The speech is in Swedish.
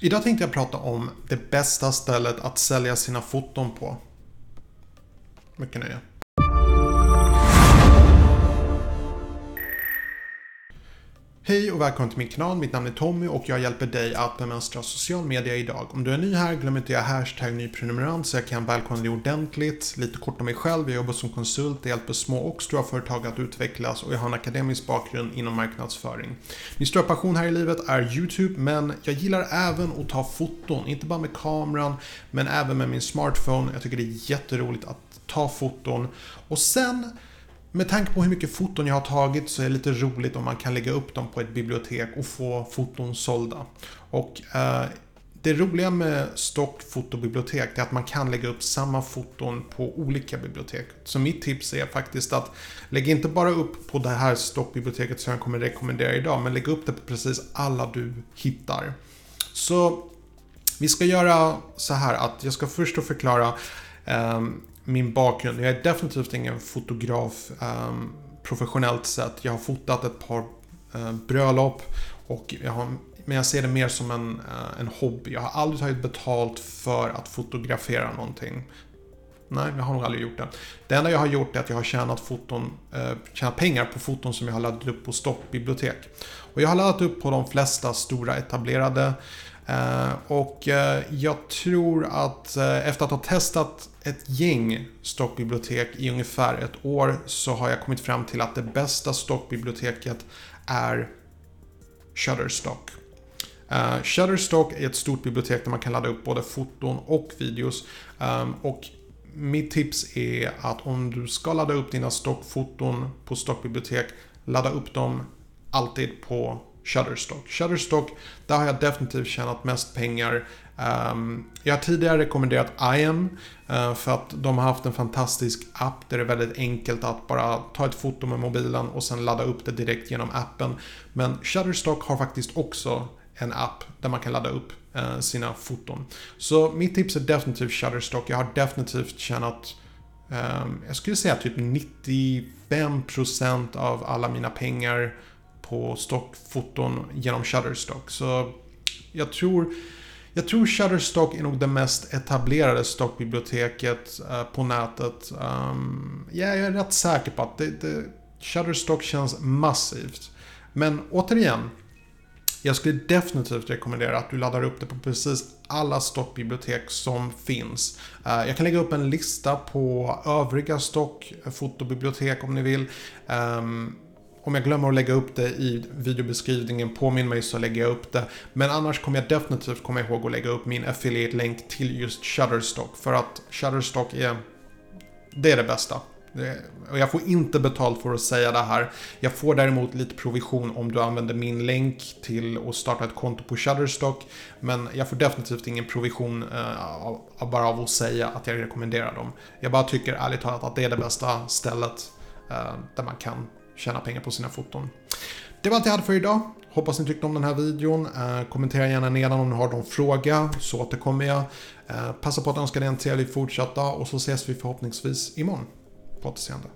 Idag tänkte jag prata om det bästa stället att sälja sina foton på. Mycket nöje. Hej och välkommen till min kanal. Mitt namn är Tommy och jag hjälper dig att bemästra social media idag. Om du är ny här, glöm inte att hashtag nyprenumerant så jag kan välkomna dig ordentligt. Lite kort om mig själv. Jag jobbar som konsult, jag hjälper små och stora företag att utvecklas och jag har en akademisk bakgrund inom marknadsföring. Min stora passion här i livet är YouTube, men jag gillar även att ta foton. Inte bara med kameran, men även med min smartphone. Jag tycker det är jätteroligt att ta foton. Och sen med tanke på hur mycket foton jag har tagit så är det lite roligt om man kan lägga upp dem på ett bibliotek och få foton sålda. Och eh, det roliga med stockfotobibliotek är att man kan lägga upp samma foton på olika bibliotek. Så mitt tips är faktiskt att lägg inte bara upp på det här stockbiblioteket som jag kommer rekommendera idag, men lägg upp det på precis alla du hittar. Så vi ska göra så här att jag ska först förklara um, min bakgrund. Jag är definitivt ingen fotograf um, professionellt sett. Jag har fotat ett par uh, bröllop och jag har, men jag ser det mer som en, eh, en hobby. Jag har aldrig tagit betalt för att fotografera någonting. Nej, jag har nog aldrig gjort det. Det enda jag har gjort är att jag har tjänat, foton, eh, tjänat pengar på foton som jag har laddat upp på stockbibliotek. Och jag har laddat upp på de flesta stora etablerade Eh, Eh, och eh, jag tror att eh, efter att ha testat ett gäng stockbibliotek i ungefär ett år så har jag kommit fram till att det bästa stockbiblioteket är Shutterstock. Uh, Shutterstock är ett stort bibliotek där man kan ladda upp både foton och videos. Um, och mitt tips är att om du ska ladda upp dina stockfoton på stockbibliotek, ladda upp dem alltid på Shutterstock. Shutterstock, där har jag definitivt tjänat mest pengar. Um, jag har tidigare rekommenderat IAM uh, eh, för att de har haft en fantastisk app där det är väldigt enkelt att bara ta ett foto med mobilen och sen ladda upp det direkt genom appen. Men Shutterstock har faktiskt också en app där man kan ladda upp uh, sina foton. Så mitt tips är definitivt Shutterstock. Jag har definitivt tjänat um, jag skulle säga typ 95% av alla mina pengar på stockfoton genom Shutterstock. Så jag tror, jag tror Shutterstock är nog det mest etablerade stockbiblioteket eh, på nätet. Ehm, jag är rätt säker på att det, det, Shutterstock känns massivt. Men återigen, jag skulle definitivt rekommendera att du laddar upp det på precis alla stockbibliotek som finns. Eh, jag kan lägga upp en lista på övriga stockfotobibliotek om ni vill. Ehm, om jag glömmer att lägga upp det i videobeskrivningen, påminn mig så lägger jag upp det. Men annars kommer jag definitivt komma ihåg att lägga upp min affiliate-länk till just Shutterstock. För att Shutterstock är... Det är det bästa. Och jag får inte betalt för att säga det här. Jag får däremot lite provision om du använder min länk till att starta ett konto på Shutterstock. Men jag får definitivt ingen provision eh, bara av att säga att jag rekommenderar dem. Jag bara tycker ärligt talat att det är det bästa stället eh, där man kan tjäna pengar på sina foton. Det var allt jag hade för idag. Hoppas ni tyckte om den här videon. Eh, kommentera gärna nedan om ni har någon fråga så återkommer jag. Eh, passa på att önska dig en trevlig fortsatt dag och så ses vi förhoppningsvis imorgon. På återseende.